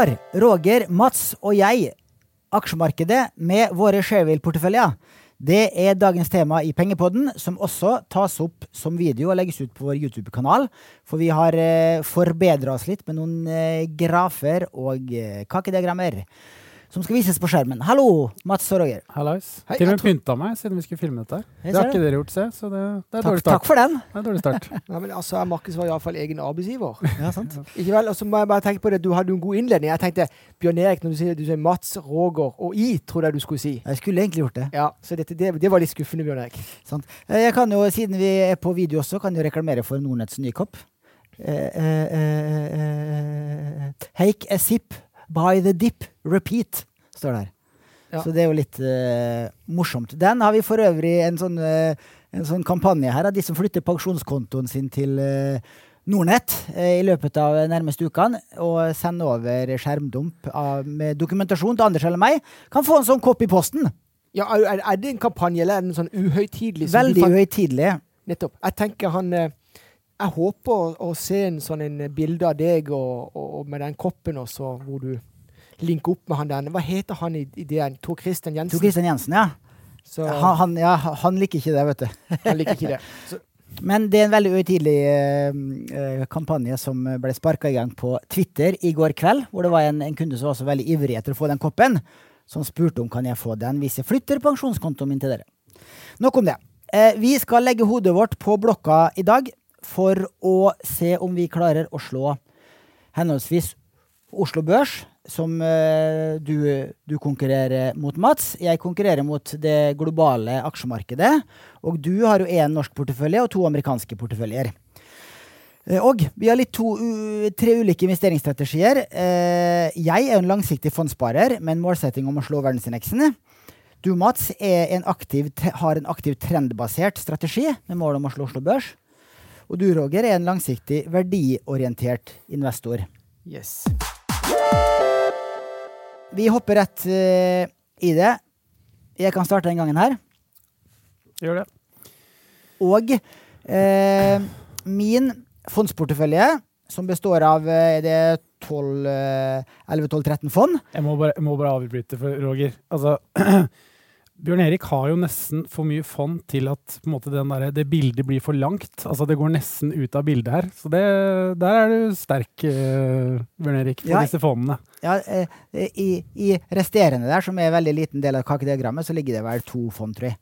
Slår Roger, Mats og jeg aksjemarkedet med våre Sharewill-porteføljer? Det er dagens tema i Pengepodden, som også tas opp som video og legges ut på vår YouTube-kanal. For vi har eh, forbedra oss litt med noen eh, grafer og eh, kakediagrammer som skal vises på skjermen. Hallo, Mats og Roger. Hallais. Til og med pynta meg siden vi skulle filme dette. Det har ikke dere gjort, se, så det, det er Takk, dårlig start. takk for den. Det er dårlig start. Nei, men altså, Markus var iallfall egen arbeidsgiver. Ja, sant. Ikke vel? Og så må jeg bare tenke på det, Du hadde jo en god innledning. Jeg tenkte Bjørn Erik, når du sier, du sier Mats, Roger og I, trodde jeg du skulle si. Jeg skulle egentlig gjort det. Ja, Så dette, det, det var litt skuffende, Bjørn Erik. Sant. Eh, Jeg kan jo, siden vi er på video også, kan jo reklamere for Nordnetts nye kopp. Eh, eh, eh, eh, Take a sip, by the dip, repeat, står det her. Ja. Så det er jo litt uh, morsomt. Den har vi for øvrig en sånn, uh, en sånn kampanje her av de som flytter pensjonskontoen sin til uh, Nordnett i løpet av nærmeste ukene, og sender over skjermdump av, med dokumentasjon til Anders eller meg, kan få en sånn kopp i posten. Ja, er, er det en kampanje, eller er den sånn uhøytidelig? Veldig uhøytidelig. Nettopp. Jeg tenker han Jeg håper å, å se en sånn en bilde av deg og, og, og med den koppen også, hvor du linker opp med han der. Hva heter han i, i det? Tor Christian Jensen? Tor Christian Jensen, ja. Så, Han, han, ja. han liker ikke det, vet du. han liker ikke det. Så, Men det er en veldig uhøytidelig eh, eh, kampanje som ble sparka i gang på Twitter i går kveld. Hvor det var en, en kunde som var så veldig ivrig etter å få den koppen, som spurte om kan jeg få den hvis jeg flytter pensjonskontoen min til dere. Nok om det. Uh, vi skal legge hodet vårt på blokka i dag for å se om vi klarer å slå henholdsvis Oslo Børs, som eh, du, du konkurrerer mot, Mats. Jeg konkurrerer mot det globale aksjemarkedet. Og du har jo én norsk portefølje og to amerikanske porteføljer. Eh, Og vi har litt to, tre ulike investeringsstrategier. Eh, Jeg er en langsiktig fondssparer med en målsetting om å slå verdensindeksen. Du, Mats, en aktiv, har en aktiv trendbasert strategi med mål om å slå Oslo Børs. Og du, Roger, er en langsiktig verdiorientert investor. yes. Vi hopper rett uh, i det. Jeg kan starte den gangen her. Gjør det. Og uh, min fondsportefølje, som består av uh, det er 12, eh, 11-12-13 fond Jeg må bare, jeg må bare avbryte for Roger. Altså, Bjørn Erik har jo nesten for mye fond til at på en måte, den der, det bildet blir for langt. Altså, det går nesten ut av bildet her. Så det, der er du sterk, eh, Bjørn Erik, for Ja. disse fondene. ja, eh, i, I resterende der, som er en veldig liten del av kakediagrammet, så ligger det vel to fond, tror jeg.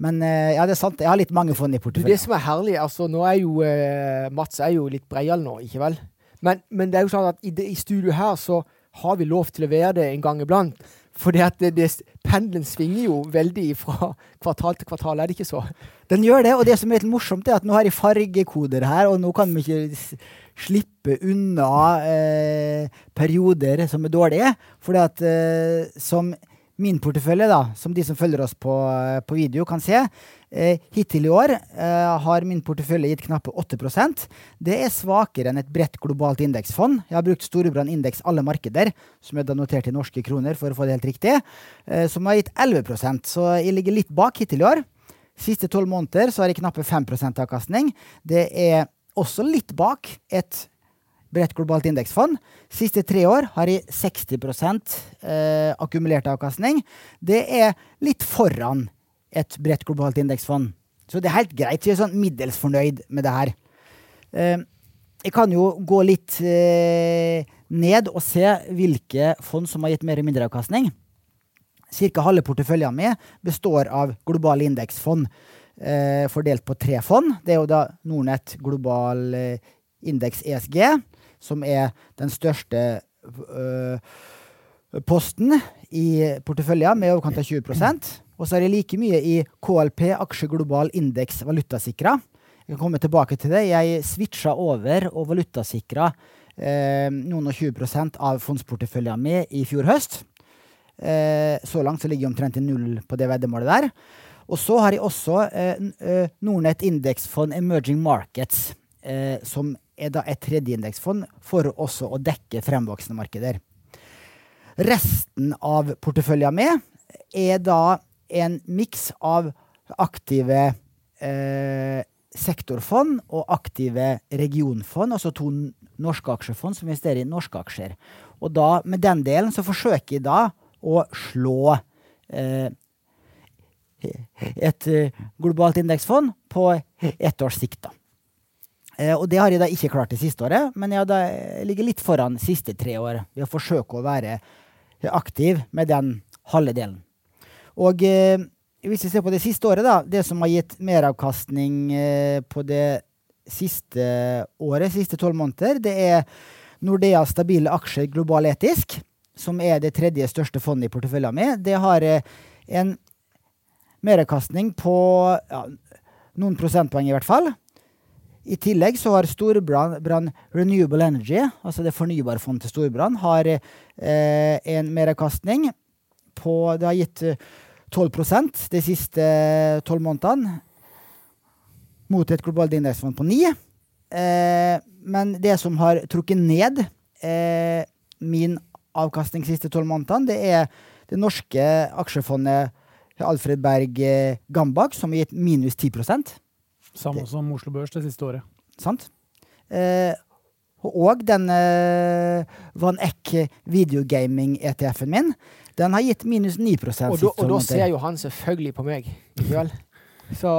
Men eh, ja, det er sant. Jeg har litt mange fond i porteføljen. det som er herlig, altså nå er jo eh, Mats er jo litt breial nå, ikke vel? Men, men det er jo sånn at i, det, i studio her så har vi lov til å være det en gang iblant. Fordi at det, det, pendelen svinger jo veldig fra kvartal til kvartal, er det ikke så? Den gjør det, og det som er litt morsomt, er at nå har jeg fargekoder her, og nå kan vi ikke slippe unna eh, perioder som er dårlige. Fordi at eh, som min portefølje, da, som de som følger oss på, eh, på video, kan se, hittil i år eh, har min portefølje gitt knappe 8% Det er svakere enn et bredt globalt indeksfond. Jeg har brukt Storebrand indeks alle markeder, som er da notert i norske kroner, for å få det helt riktig, eh, som har gitt 11% Så jeg ligger litt bak hittil i år. Siste tolv måneder så har jeg knappe 5% avkastning. Det er også litt bak et bredt globalt indeksfond. Siste tre år har jeg 60 eh, akkumulert avkastning. Det er litt foran et bredt globalt indeksfond. Så det er helt greit. Jeg er sånn middels fornøyd med det her. Eh, jeg kan jo gå litt eh, ned og se hvilke fond som har gitt mer og mindre avkastning. Cirka halve porteføljen min består av globale indeksfond eh, fordelt på tre fond. Det er jo da Nordnett global eh, indeks ESG, som er den største posten i porteføljen, med i overkant av 20 Og så er det like mye i KLP, aksjeglobal indeks valutasikra. Jeg kan komme tilbake til det. Jeg switcha over og valutasikra eh, noen og 20% av fondsporteføljen min i fjor høst. Eh, så langt så ligger jeg omtrent i null på det veddemålet der. Og så har jeg også eh, eh, Nordnett indeksfond Emerging Markets, eh, som er da et tredje indeksfond for også å dekke fremvoksende markeder. Resten av porteføljen min er da en miks av aktive eh, sektorfond og aktive regionfond, altså to norske aksjefond som investerer i norske aksjer. Og da, med den delen så forsøker jeg da å slå eh, et eh, globalt indeksfond på ett års sikt. da. Eh, og det har jeg da ikke klart det siste året, men jeg, da, jeg ligger litt foran siste tre år ved å forsøke å være aktiv med den halve delen. Og eh, hvis vi ser på det siste året, da, det som har gitt meravkastning eh, på det siste året, siste tolv måneder, det er Nordea stabile aksjer global etisk, som er det tredje største fondet i porteføljen min. Det har eh, en meravkastning på ja, noen prosentpoeng, i hvert fall. I tillegg så har Storbrann Renewable Energy, altså det fornybare fondet til Storbrann, har eh, en meravkastning på Det har gitt 12 de siste tolv månedene. Mot et globalt indeksfond på 9 eh, Men det som har trukket ned eh, min avkastning de siste tolv månedene, det er det norske aksjefondet Alfred Berg eh, Gambak, som har gitt minus 10 Samme som Oslo Børs det siste året. Sant? Eh, og den eh, Van Eck videogaming-ETF-en min, den har gitt minus 9 Og da, og da ser jo han selvfølgelig på meg. Så,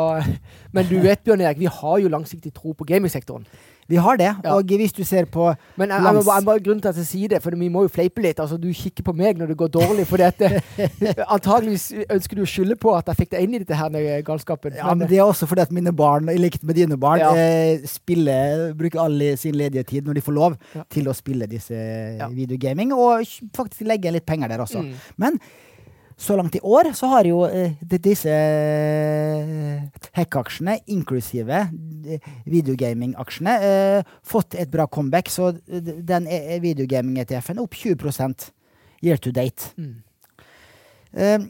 men du vet, Bjørn Erik, vi har jo langsiktig tro på gamingsektoren. Vi har det. Ja. Og hvis du ser på Men jeg, jeg, jeg, bare grunnen til at jeg sier det, for vi må jo fleipe litt. Altså, Du kikker på meg når det går dårlig. For dette, antageligvis ønsker du å skylde på at jeg fikk deg inn i dette her med galskapen. Ja, men det er også fordi at mine barn, i likhet med dine barn, Ja. eh, spiller, bruker all sin ledige tid når de får lov Ja. til å spille disse videogaming, og faktisk legge litt penger der også. Mm. Men så langt i år så har jo eh, disse hack-aksjene, inklusive eh, videogaming-aksjene, eh, fått et bra comeback. Så den eh, videogaming-ETF-en er opp 20% year to date. Mm. Eh,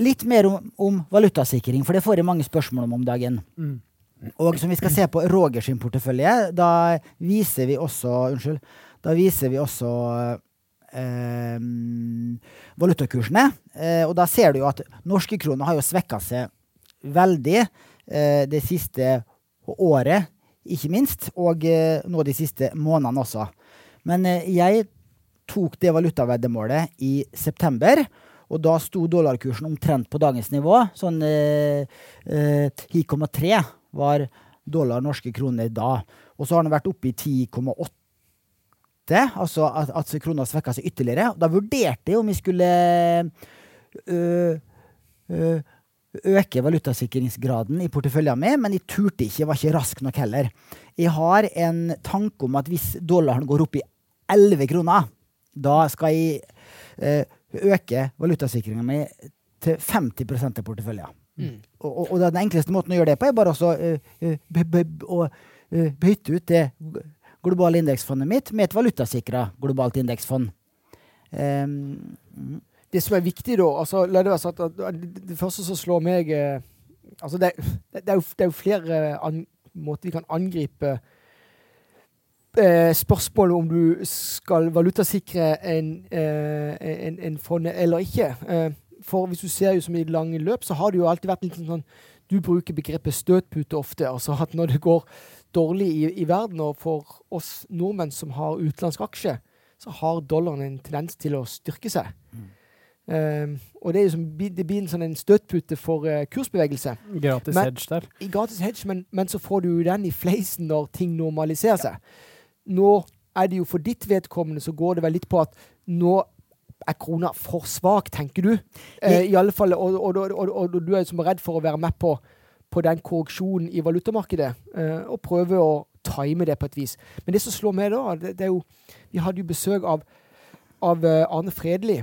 litt mer om, om valutasikring, for det får jeg mange spørsmål om om dagen. Mm. Og som vi skal se på Roger sin portefølje, da viser vi også Unnskyld. Da viser vi også eh, valutakursene. Eh, og da ser du jo at norske kroner har jo svekka seg veldig eh, det siste året, ikke minst. Og eh, nå de siste månedene også. Men eh, jeg tok det valutaveddemålet i september. Og da sto dollarkursen omtrent på dagens nivå. Sånn eh, eh, 10,3 var dollar norske kroner da. Og så har den vært oppe i 10,8. Altså at, at krona svekka seg ytterligere. Da vurderte jeg om vi skulle ø, ø, øke valutasikringsgraden i porteføljen min, men jeg turte ikke. Jeg var ikke rask nok heller. Jeg har en tanke om at hvis dollaren går opp i 11 kroner, da skal jeg øke valutasikringa mi til 50 av porteføljen. Mm. Og, og, og den enkleste måten å gjøre det på, er bare å ø, bytte ut det globale indeksfondet mitt med et valutasikra globalt indeksfond. Um. Det som er viktig, da altså, La det være sagt at det, første som slår meg eh, altså det, det, det, er jo, det er jo flere an, måter vi kan angripe eh, spørsmålet om du skal valutasikre en, eh, en, en fond eller ikke. Eh, for hvis du ser jo som i lange løp, så har det jo alltid vært litt sånn Du bruker begrepet støtpute ofte. altså at Når det går dårlig i, i verden, og for oss nordmenn som har utenlandsk aksje, så har dollaren en tendens til å styrke seg. Um, og det, er jo som, det blir en sånn en støtpute for uh, kursbevegelse. Gratis Men- hedge der. I gratis hedge, men, men så får du den i fleisen når ting normaliserer seg. Nå er det jo for ditt vedkommende så går det vel litt på at nå er krona for svak, tenker du. Uh, I alle fall, og, og, og, og, du er jo som redd for å være med på, på den korreksjonen i valutamarkedet, eh, og prøve å time det på et vis. Men det som slår meg da, det, det er jo Vi hadde jo besøk av, av eh, Arne Fredli.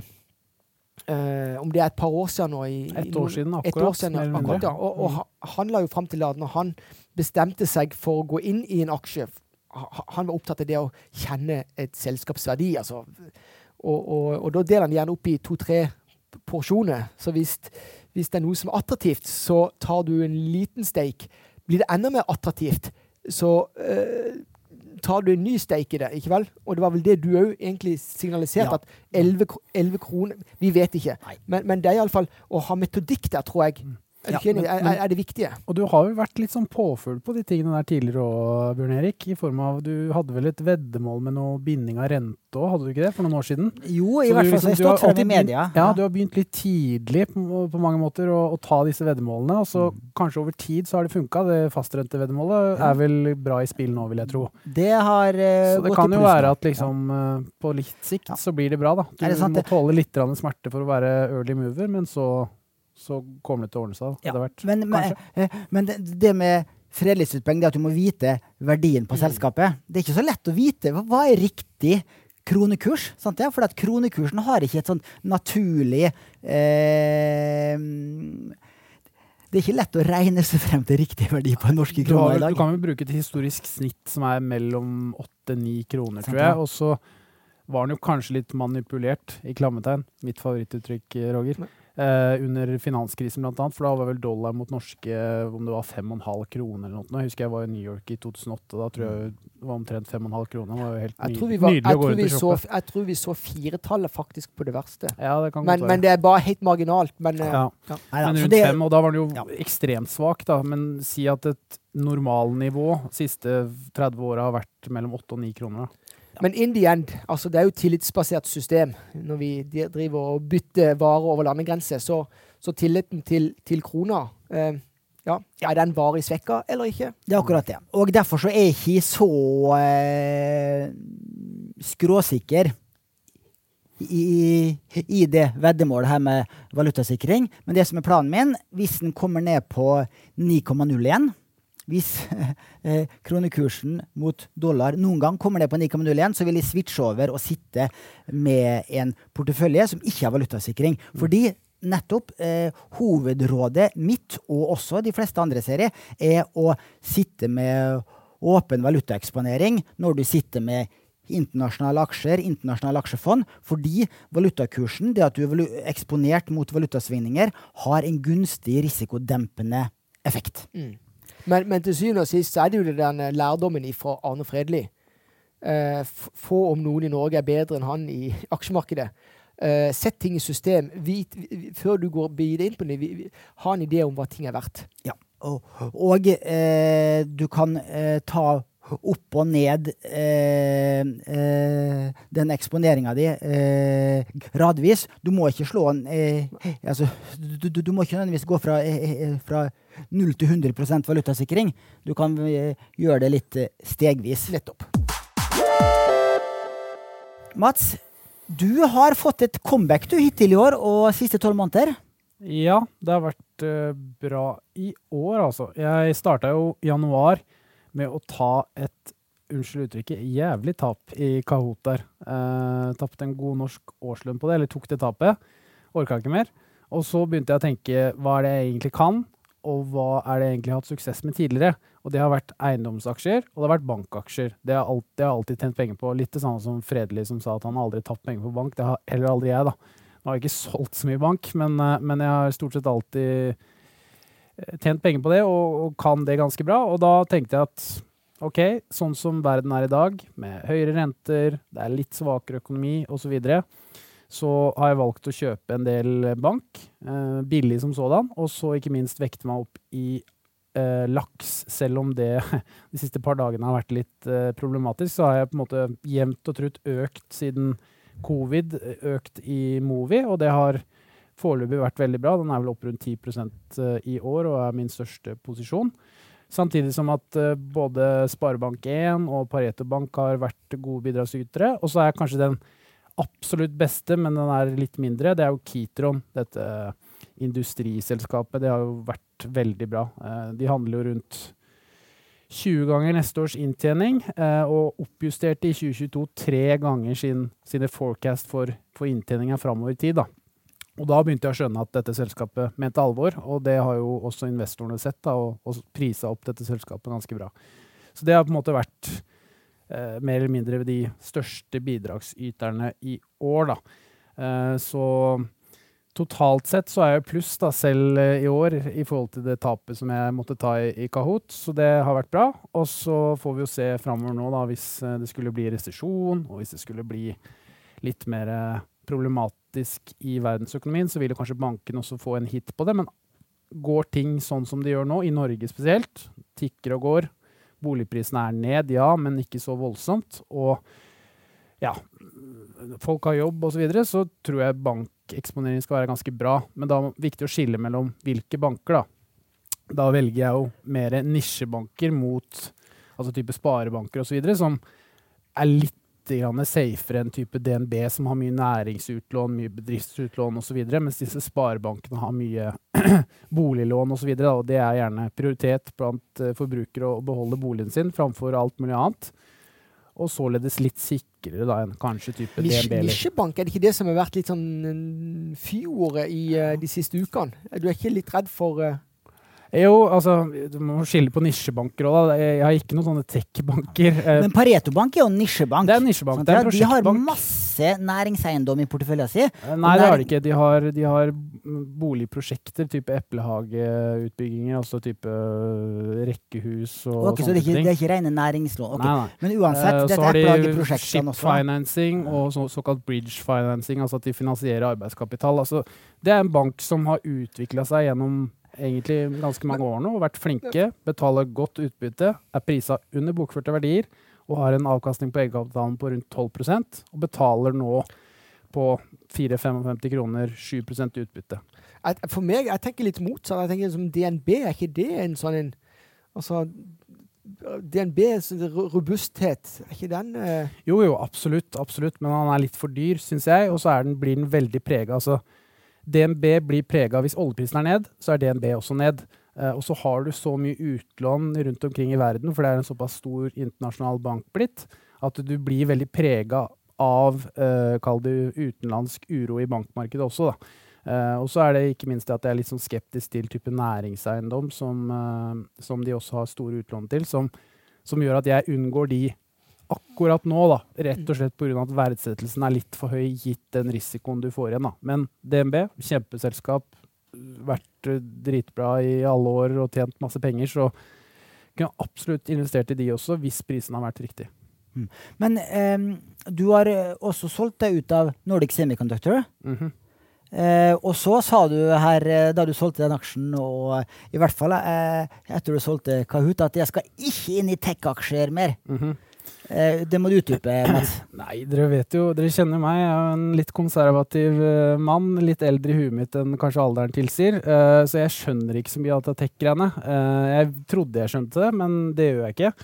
Uh, om det er et par år siden nå. I, Et år siden, akkurat. år siden, akkurat ja. Og, og ha- han la jo fram til at når han bestemte seg for å gå inn i en aksje Han var opptatt av det å kjenne et selskaps verdi. Altså. Og, og, og da deler han gjerne opp i to-tre porsjoner. Så hvis, hvis det er noe som er attraktivt, så tar du en liten steik. Blir det enda mer attraktivt, så eh, tar du en ny steik i det, ikke vel? Og det var vel det du òg egentlig signaliserte, Ja. at 11, 11 kroner Vi vet ikke. Men, men det er iallfall å ha metodikk der, tror jeg. Er, Ja, er, er det viktige? Og du har jo vært litt sånn påfugl på de tingene der tidligere òg, Bjørn Erik. I form av Du hadde vel et veddemål med noe binding av rente òg, hadde du ikke det? For noen år siden? Jo, i Så hvert fall liksom- jeg stått frem i media. Ja, du har begynt litt tidlig på, på mange måter å, å ta disse veddemålene. Og så kanskje over tid så har det funka. Det fastrenteveddemålet er vel bra i spill nå, vil jeg tro. Det har uh, Så det gått kan jo være at liksom eh, på litt sikt Ja. så blir det bra, da. Du sant, må tåle litt smerte for å være early mover, men så, så kommer det til å ordne seg. Ja, Vært. Men, men, eh, men det, det med fredelighetsutpenger, det er at du må vite verdien på Mm. selskapet. Det er ikke så lett å vite hva, hva er riktig kronekurs. Sant? Ja? For at kronekursen har ikke et sånn naturlig eh, Det er ikke lett å regne seg frem til riktig verdi på en norske kroner i dag. du kan jo bruke et historisk snitt som er mellom 8-9 kroner, Sant, tror jeg. Og så var den jo kanskje litt manipulert, i klammetegn, mitt favorittuttrykk, Roger, eh, under finanskrisen annet. For da var vel dollar mot norske om det var 5,5 kroner eller noe. Jeg husker jeg var i New York i 2008. Da tror jeg det var omtrent 5,5 kroner. Det var jo helt ny, var, nydelig å gå tror rundt vi, og så, shoppe. jeg tror vi så firetallet faktisk på det verste. Ja, det kan Men, godt men det er bare helt marginalt. Men ja. Ja. Neida, Men rundt det- fem, og da var den jo Ja. ekstremt svak, da. Men si at et normalnivå siste 30 åra har vært mellom 8 og 9 kroner. Da. Men in the end, altså det er jo tillitsbasert system. Når vi driver og bytter varer over landegrenser, så, så tilliten til, til krona eh, ja, Er den varig svekka eller ikke? Det er akkurat det. Og derfor så er jeg ikke så eh, skråsikker i, i det veddemålet her med valutasikring. Men det som er planen min, hvis den kommer ned på 9,01 hvis eh, kronekursen mot dollar noen gang kommer ned på 9,01, så vil de switche over og sitte med en portefølje som ikke har valutasikring. Fordi nettopp eh, hovedrådet mitt, og også de fleste andre serier, er å sitte med åpen valutaeksponering når du sitter med internasjonale aksjer, internasjonale aksjefond, fordi valutakursen, det at du er eksponert mot valutasvingninger, har en gunstig risikodempende effekt. Men, men til syvende og sist så er det jo den lærdommen fra Arne Fredli. Eh, få om noen i Norge er bedre enn han i aksjemarkedet. Eh, sett ting i system. Vit, vi- før du går videre inn på det, ha en idé om hva ting er verdt. Ja. Og, og eh, du kan eh, ta opp og ned eh, eh, den eksponeringa di eh, gradvis. Du må ikke slå den eh, altså, du, du, du må ikke nødvendigvis gå fra, eh, eh, fra 0 til 100 valutasikring. Du kan eh, gjøre det litt eh, stegvis. Nettopp. Mats, du har fått et comeback du hittil i år og siste tolv måneder. Ja, det har vært eh, bra i år, altså. Jeg starta jo i januar med å ta et, unnskyld uttrykket, jævlig tap i Kahoot der. Eh, Tapte en god norsk årslønn på det, eller tok det tapet. Orka ikke mer. Og så begynte jeg å tenke hva er det jeg egentlig kan, og hva er det jeg egentlig har hatt suksess med tidligere. Og det har vært eiendomsaksjer, og det har vært bankaksjer. Det har alltid, jeg har alltid tjent penger på. Litt det samme som Fredelig som sa at han aldri tapt penger på bank. Det har heller aldri jeg, da. Nå har jeg ikke solgt så mye bank, men, eh, men jeg har stort sett alltid tjent penger på det, og, og kan det ganske bra. Og da tenkte jeg at ok, sånn som verden er i dag, med høyere renter, det er litt svakere økonomi osv., så, videre, så har jeg valgt å kjøpe en del bank, eh, billig som sådan, og så ikke minst vekte meg opp i eh, laks, selv om det de siste par dagene har vært litt eh, problematisk, så har jeg på en måte jevnt og trutt økt siden covid, økt i Movi, og det har foreløpig vært veldig bra. Den er vel opp rundt 10% i år og er min største posisjon. Samtidig som at eh, både Sparebank1 og Pareto Bank har vært gode bidragsytere. Og så er kanskje den absolutt beste, men den er litt mindre, det er jo Kitron. Dette industriselskapet. Det har jo vært veldig bra. Eh, de handler jo rundt 20 ganger neste års inntjening, eh, og oppjusterte i 2022 tre ganger sin, sine forecast for, for inntjeninga framover i tid. Da. Og da begynte jeg å skjønne at dette selskapet mente alvor, og det har jo også investorene sett, da, og, og prisa opp dette selskapet ganske bra. Så det har på en måte vært eh, mer eller mindre de største bidragsyterne i år, da. Eh, så totalt sett så er jeg pluss da, selv eh, i år i forhold til det tapet som jeg måtte ta i, i Kahoot, så det har vært bra. Og så får vi jo se framover nå, da, hvis eh, det skulle bli resesjon, og hvis det skulle bli litt mer eh, problematisk i verdensøkonomien, så vil jo kanskje banken også få en hit på det. Men går ting sånn som de gjør nå, i Norge spesielt, tikker og går, boligprisene er ned, ja, men ikke så voldsomt, og ja, folk har jobb osv., så, videre, så tror jeg bankeksponering skal være ganske bra. Men da er det viktig å skille mellom hvilke banker, da. Da velger jeg jo mer nisjebanker mot altså type sparebanker osv., som er litt safere enn type DNB, som har mye næringsutlån, mye bedriftsutlån osv., mens disse sparebankene har mye boliglån osv. Og, så og det er gjerne prioritet blant eh, forbrukere å beholde boligen sin framfor alt mulig annet. Og således litt sikrere da enn kanskje type Nisje, DNB. Nisjebank, er det ikke det som har vært litt sånn fyordet i uh, de siste ukene? Du er ikke litt redd for uh jo, altså, du må skille på nisjebanker òg. Jeg har ikke noen sånne tech-banker. Eh, Men Pareto Bank er jo nisjebank. Det er nisjebank. Sånn, det er en de har masse næringseiendom i porteføljen sin. Eh, nei, det har de ikke. De har, de har boligprosjekter, type eplehageutbygginger, altså type eh, rekkehus og okay, sånne så det er ikke, ting. Det er ikke rene næringslån? Okay. Nei, nei. Men uansett, dette er eplehageprosjektene også. Så har de ship financing og så, såkalt bridge financing, altså at de finansierer arbeidskapital. Altså, det er en bank som har utvikla seg gjennom egentlig ganske mange år nå og vært flinke, betaler godt utbytte, er prisa under bokførte verdier og har en avkastning på egenkapitalen på rundt 12% og betaler nå på 4-55 kroner 7 utbytte. For meg, jeg tenker litt motsatt. Jeg tenker som DNB, er ikke det en sånn en Altså DNB, robusthet, er ikke den uh... Jo, jo, absolutt. absolutt, Men han er litt for dyr, syns jeg. Og så blir den veldig prega. Altså, DNB blir prega Hvis oljeprisen er ned, så er DNB også ned. Uh, og så har du så mye utlån rundt omkring i verden, for det er en såpass stor internasjonal bank blitt, at du blir veldig prega av uh, kall det utenlandsk uro i bankmarkedet også. Uh, og så er det ikke minst at jeg er litt sånn skeptisk til type næringseiendom, som, uh, som de også har store utlån til, som, som, gjør at jeg unngår de akkurat nå, da, rett og slett pga. at verdsettelsen er litt for høy gitt den risikoen du får igjen. da. Men DNB, kjempeselskap, vært eh, dritbra i alle år og tjent masse penger, så kunne absolutt investert i de også, hvis prisen har vært riktig. Mm. Men um, du har eh, også solgt deg ut av Nordic Semiconductor. Mm -hmm. Uh, og så sa du her da du solgte den aksjen, og uh, i hvert fall etter du solgte Kahoot, at jeg skal ikke inn i tech-aksjer mer. Mm -hmm. Eh, det må du utdype, Mats. Nei, dere vet jo, dere kjenner meg. Jeg er en litt konservativ uh, mann. Litt eldre i huet mitt enn kanskje alderen tilsier. Uh, så jeg skjønner ikke så mye av dette tech-greiene. Jeg trodde jeg skjønte det, men det gjør jeg ikke.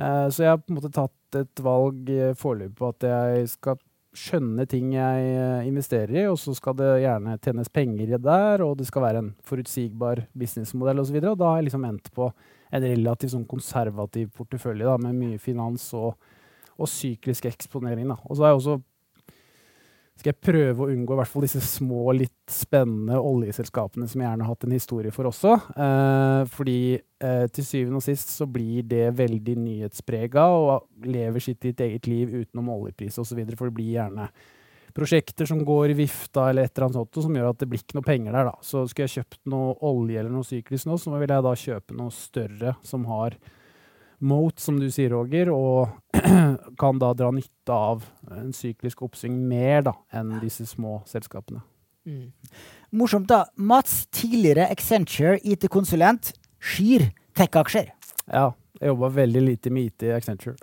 så jeg har på en måte tatt et valg foreløpig på at jeg skal skjønne ting jeg investerer i, og så skal det gjerne tjenes penger der, og det skal være en forutsigbar businessmodell osv. Og, så og da har jeg liksom endt på en relativt sånn konservativ portefølje da, med mye finans og, og syklisk eksponering. Da. Og så er jeg også skal jeg prøve å unngå i hvert fall disse små, litt spennende oljeselskapene som jeg gjerne har hatt en historie for også. Eh, fordi eh, til syvende og sist så blir det veldig nyhetsprega og lever sitt eget liv utenom oljepris osv. For det blir gjerne prosjekter som går i vifta, eller et eller annet sånt, som gjør at det blir ikke noe penger der. da. Så skulle jeg kjøpt noe olje eller noe syklisk nå, så vil jeg da kjøpe noe større som har moat, som du sier, Roger, og kan da dra nytte av en syklisk oppsving mer da, enn disse små selskapene. Mm. Morsomt, da. Mats, tidligere Accenture IT-konsulent, skyr tech-aksjer. Ja. Jeg jobba veldig lite med IT i Accenture.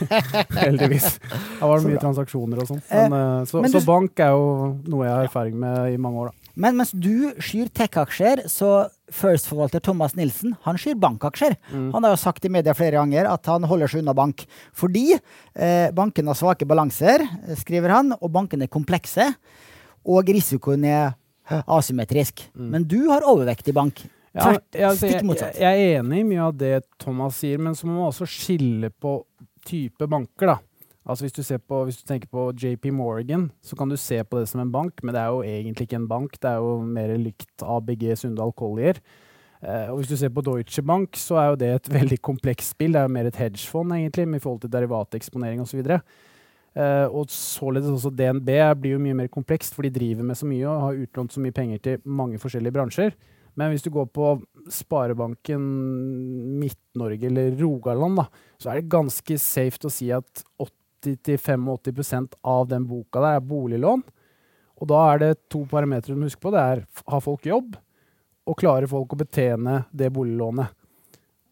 Heldigvis. Det var mye transaksjoner og sånn. Men, eh, så, så, bank er jo noe jeg har erfaring med i mange år, da. Men mens du skyr tech-aksjer, så First-forvalter Thomas Nilsen han skyr bankaksjer. Mm. Han har jo sagt i media flere ganger at han holder seg unna bank. Fordi eh, bankene har svake balanser, skriver han, og bankene er komplekse. Og risikoen er asymmetrisk. Mm. Men du har overvekt i bank. Ja, altså, jeg, jeg, jeg, er enig i mye av det Thomas sier, men så må man også skille på type banker. da. Altså hvis du, på, hvis du, tenker på JP Morgan, så kan du se på det som en bank, men det er jo egentlig ikke en bank. Det er jo mer likt ABG Sundal Collier. Eh, og hvis du ser på Deutsche Bank, så er jo det et veldig komplekst spill. Det er jo mer et hedgefond, egentlig, med forhold til derivateksponering osv. Uh, og således også DNB blir jo mye mer komplekst, for de driver med så mye og har utlånt så mye penger til mange forskjellige bransjer. Men hvis du går på Sparebanken Midt-Norge eller Rogaland, da, så er det ganske safe å si at 80-85 av den boka der er boliglån. Og da er det to parametere du må huske på. Det er har folk jobb, og klarer folk å betjene det boliglånet.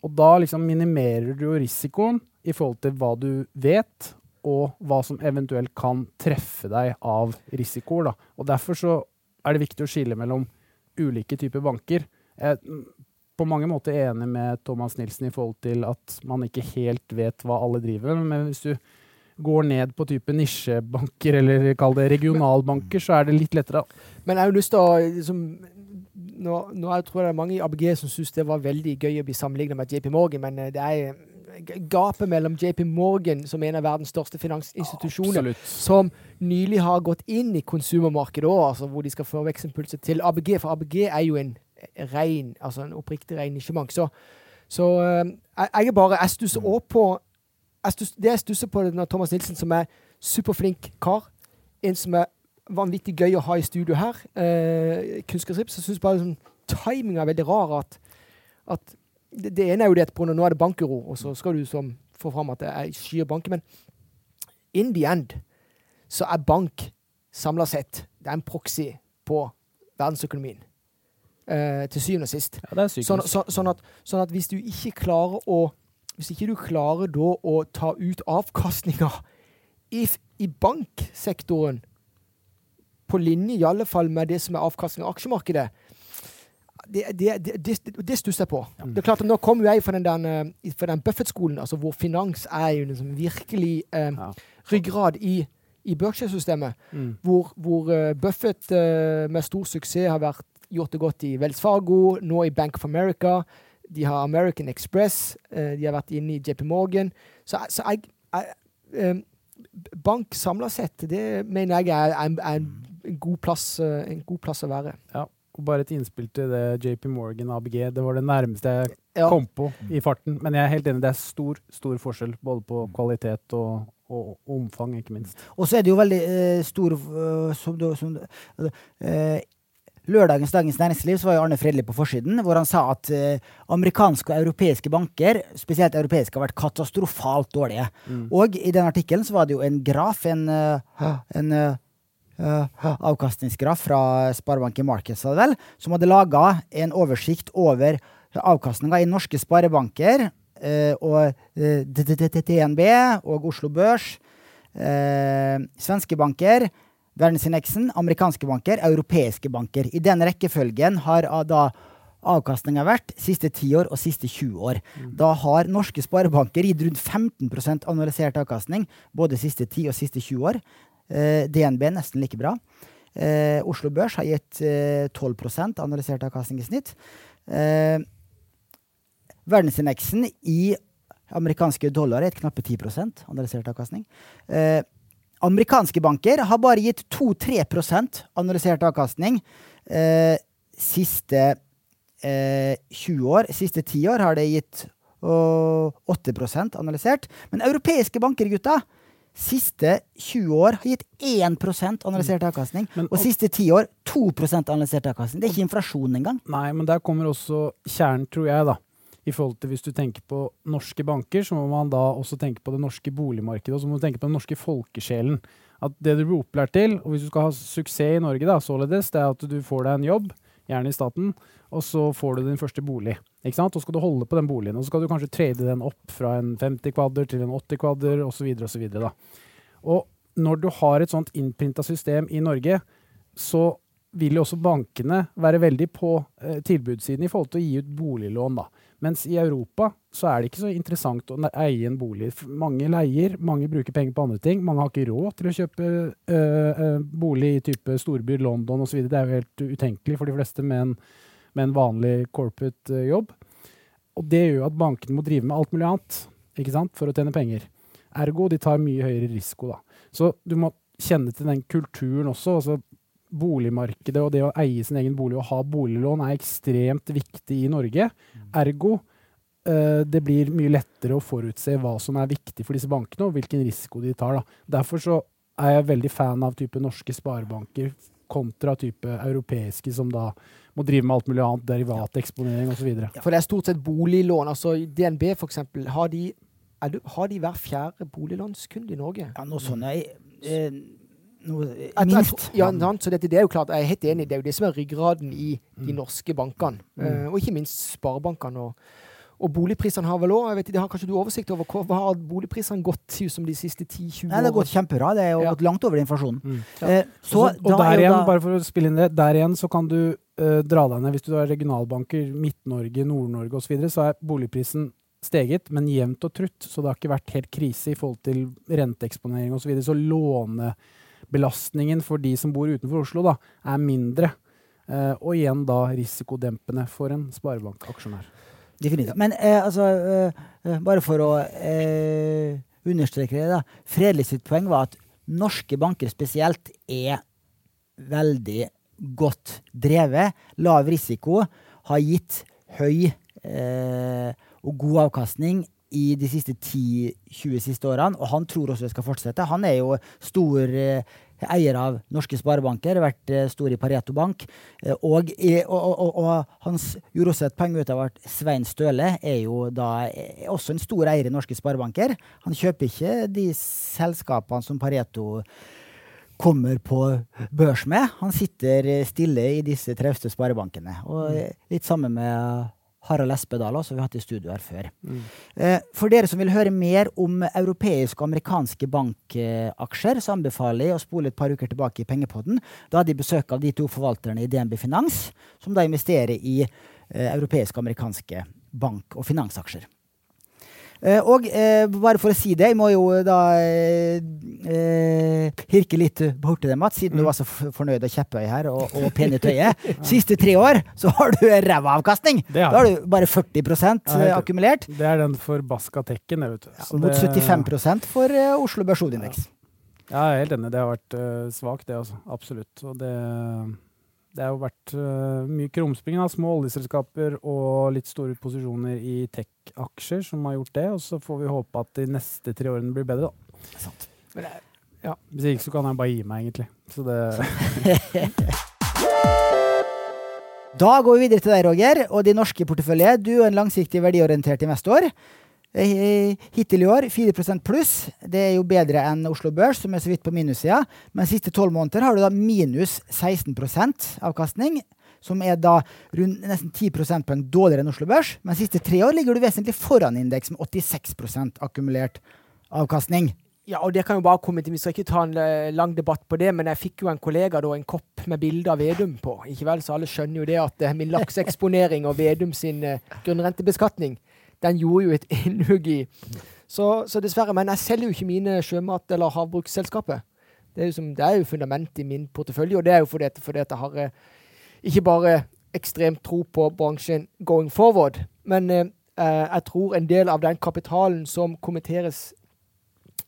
Og da liksom minimerer du jo risikoen i forhold til hva du vet, og hva som eventuelt kan treffe deg av risikoer. Da. Og derfor så er det viktig å skille mellom ulike typer banker. Jeg er på mange måter enig med Thomas Nilsen i forhold til at man ikke helt vet hva alle driver med, men hvis du går ned på type nisjebanker, eller kall det regionalbanker, så er det litt lettere. Men jeg har jo lyst til å liksom, nå, nå tror jeg det er mange i ABG som syns det var veldig gøy å bli sammenlignet med JP Morgan, men eh, det er gapet mellom JP Morgan, som er en av verdens største finansinstitusjoner, ja, som nylig har gått inn i konsumermarkedet òg, altså hvor de skal få vekstimpulser til ABG. For ABG er jo en rein, altså en oppriktig rein nisjebank. Så, så eh, jeg, jeg er bare Jeg stusser òg på jeg stusser, Det jeg stusser på når Thomas Nilsen, som er superflink kar, en som er vanvittig gøy å ha i studio her, eh, kunnskapsrips, så syns bare sånn, timinga er veldig rar. At, at det, det ene er jo det at nå er det bankuro, og så skal du som få fram at det er skyr banker. Men in the end så er bank samla sett det er en proxy på verdensøkonomien. Eh, til syvende og sist. Ja. Sånn, så, sånn, at, sånn at hvis du ikke klarer å Hvis ikke du klarer da å ta ut avkastninga i, i banksektoren på linje i alle fall med det som er avkastning av aksjemarkedet, det, det, det, det, stusser jeg på. Det er klart at Nå kommer jeg fra den, der, eh, den Buffett-skolen, altså hvor finans er jo liksom virkelig eh, Ja. ryggrad i, i Berkshire-systemet Mm. hvor, hvor eh, Buffett eh, med stor suksess har vært, gjort det godt i Wells Fargo, nå i Bank of America. De har American Express, eh, de har vært inne i JP Morgan. Så, så jeg, jeg eh, Bank samla sett, det mener jeg er, er, er en, god plass, en god plass å være. Ja. Bare et innspill til det JP Morgan ABG. Det var det nærmeste jeg Ja. kom på i farten. Men jeg er helt enig, det er stor, stor forskjell både på kvalitet og, og, og omfang, ikke minst. Og så er det jo veldig eh, stor eh, som som, eh, Lørdagens Dagens Næringsliv så var jo Arne Fredli på forsiden, hvor han sa at eh, amerikanske og europeiske banker, spesielt europeiske, har vært katastrofalt dårlige. Og i den artikkelen så var det jo en graf, en, eh, en eh, eh, avkastningsgraf fra Sparebanken Markets, vel, som hadde laga en oversikt over avkastninga i norske sparebanker eh, og eh, DNB og Oslo Børs, eh, svenske banker, verdensindeksen, amerikanske banker, europeiske banker. I den rekkefølgen har da avkastninga vært siste 10 år og siste 20 år. Da har norske sparebanker gitt rundt 15% analysert avkastning både siste 10 og siste 20 år. Eh, DNB nesten like bra. Eh, Oslo Børs har gitt eh, 12% analysert avkastning i snitt. Eh, verdensindeksen i amerikanske dollar er et knappe 10% analysert avkastning. Eh, amerikanske banker har bare gitt 2-3% analysert avkastning eh, siste eh, 20 år. Siste 10 år har det gitt å, 8 analysert. Men europeiske banker, gutta, siste 20 år har gitt 1 analysert avkastning. Men- og siste 10 år 2% analysert avkastning. Det er ikke inflasjon engang. Nei, men der kommer også kjernen, tror jeg, da. I forhold til Hvis du tenker på norske banker, så må man da også tenke på det norske boligmarkedet. Og så må du tenke på den norske folkesjelen. At det du blir opplært til, og hvis du skal ha suksess i Norge, da, således, det er at du får deg en jobb, gjerne i staten, og så får du din første bolig. Ikke sant? Og så skal du holde på den boligen, og så skal du kanskje trade den opp fra en 50 kvadder til en 80 kvadder, osv. osv. Og når du har et sånt innprinta system i Norge, så vil jo også bankene være veldig på eh, tilbudssiden i forhold til å gi ut boliglån. da. Mens i Europa så er det ikke så interessant å eie en bolig. Mange leier, mange bruker penger på andre ting. Mange har ikke råd til å kjøpe øh, bolig i type storbyer, London osv. Det er jo helt utenkelig for de fleste med en, med en vanlig corporate eh, jobb. Og det gjør jo at bankene må drive med alt mulig annet ikke sant? for å tjene penger. Ergo de tar mye høyere risiko. da. Så du må kjenne til den kulturen også. altså boligmarkedet og det å eie sin egen bolig og ha boliglån er ekstremt viktig i Norge. Ergo eh, det blir mye lettere å forutse hva som er viktig for disse bankene, og hvilken risiko de tar. Da. Derfor så er jeg veldig fan av type norske sparebanker kontra type europeiske, som da må drive med alt mulig annet, derivateksponering osv. For det er stort sett boliglån. altså DNB for eksempel, har de, er du, har de hver fjerde boliglånskunde i Norge? Ja, noe sånt. er eh, Noe, jeg minst. ja, så dette, det er jo klart, jeg er helt enig. Det er jo det som er ryggraden i de Mm. norske bankene. Mm. Eh, og ikke minst sparebankene. Og, og boligprisene har vel òg Det har kanskje du oversikt over hva, har boligprisene gått til som de siste 10-20 Nei, det har gått kjempebra. Det er jo Ja. gått langt over inflasjonen. Mm. Ja. Eh, så og, så, og da der er igjen, da bare for å spille inn det, der igjen så kan du eh, dra deg ned hvis du har regionalbanker, Midt-Norge, Nord-Norge osv., så, videre, så er boligprisen steget, men jevnt og trutt. Så det har ikke vært helt krise i forhold til renteeksponering osv. Så, videre, så lånebelastningen for de som bor utenfor Oslo, da, er mindre. Eh, og igjen da risikodempende for en sparebankaksjonær. Definitivt. Men eh, altså, eh, eh, bare for å eh, understreke det, da. Fredelig sitt poeng var at norske banker spesielt er veldig godt drevet. Lav risiko har gitt høy eh, og god avkastning i de siste 10-20 siste årene, og han tror også det skal fortsette. Han er jo stor eh, eier av norske sparebanker, vært eh, stor i Pareto Bank. Eh, og, og, og, og, han gjorde også et poeng ut av at Svein Støle er jo da er også en stor eier i norske sparebanker. Han kjøper ikke de selskapene som Pareto kommer på børs med. Han sitter eh, stille i disse trauste sparebankene. Og eh, litt sammen med Harald Espedal, som vi har hatt i studio her før. Mm. For dere som vil høre mer om europeiske og amerikanske bankaksjer, så anbefaler jeg å spole et par uker tilbake i Pengepodden. Da hadde jeg besøk av de to forvalterne i DNB Finans, som da investerer i eh, europeiske og amerikanske bank- og finansaksjer. Eh, og eh, bare for å si det, jeg må jo da eh, eh, hirke litt borti det, Mats, siden du var så fornøyd og kjepphøy her og, og pen i tøyet. Siste tre år så har du ræva avkastning! Da har du bare 40 Ja, akkumulert. Det er den forbaska tekken, det, vet du. Ja, Mot det- 75 for Oslo Børs Hovedindeks. Ja, jeg er helt enig. Det har vært uh, svakt, det. altså. Absolutt. Og det, det har jo vært uh, mye krumspring av små oljeselskaper og litt store posisjoner i tech-aksjer som har gjort det. Og så får vi håpe at de neste tre årene blir bedre, da. Sant. Men det- Hvis ikke så kan jeg bare gi meg, egentlig. Så det Da går vi videre til deg, Roger, og din norske portefølje. Du er en langsiktig verdiorientert investor. Eh, Hittil i år 4% pluss. Det er jo bedre enn Oslo Børs, som er så vidt på minussida. Men siste tolv måneder har du da minus 16% avkastning. Som er da rundt nesten 10 prosentpoeng dårligere enn Oslo Børs. Men siste tre år ligger du vesentlig foran indeks med 86% akkumulert avkastning. Ja, og det kan jo bare komme til, Vi skal ikke ta en eh, lang debatt på det, men jeg fikk jo en kollega da en kopp med bilde av Vedum på. ikke vel? Så alle skjønner jo det at eh, min lakseeksponering og Vedum sin grunnrentebeskatning, den gjorde jo et innhugg i så, så dessverre. Men jeg selger jo ikke mine sjømat- eller havbruksselskaper. Det er jo, som, det er jo fundamentet i min portefølje, og det er jo fordi, fordi at jeg har eh, ikke bare ekstremt tro på bransjen going forward, men eh, eh, jeg tror en del av den kapitalen som kommenteres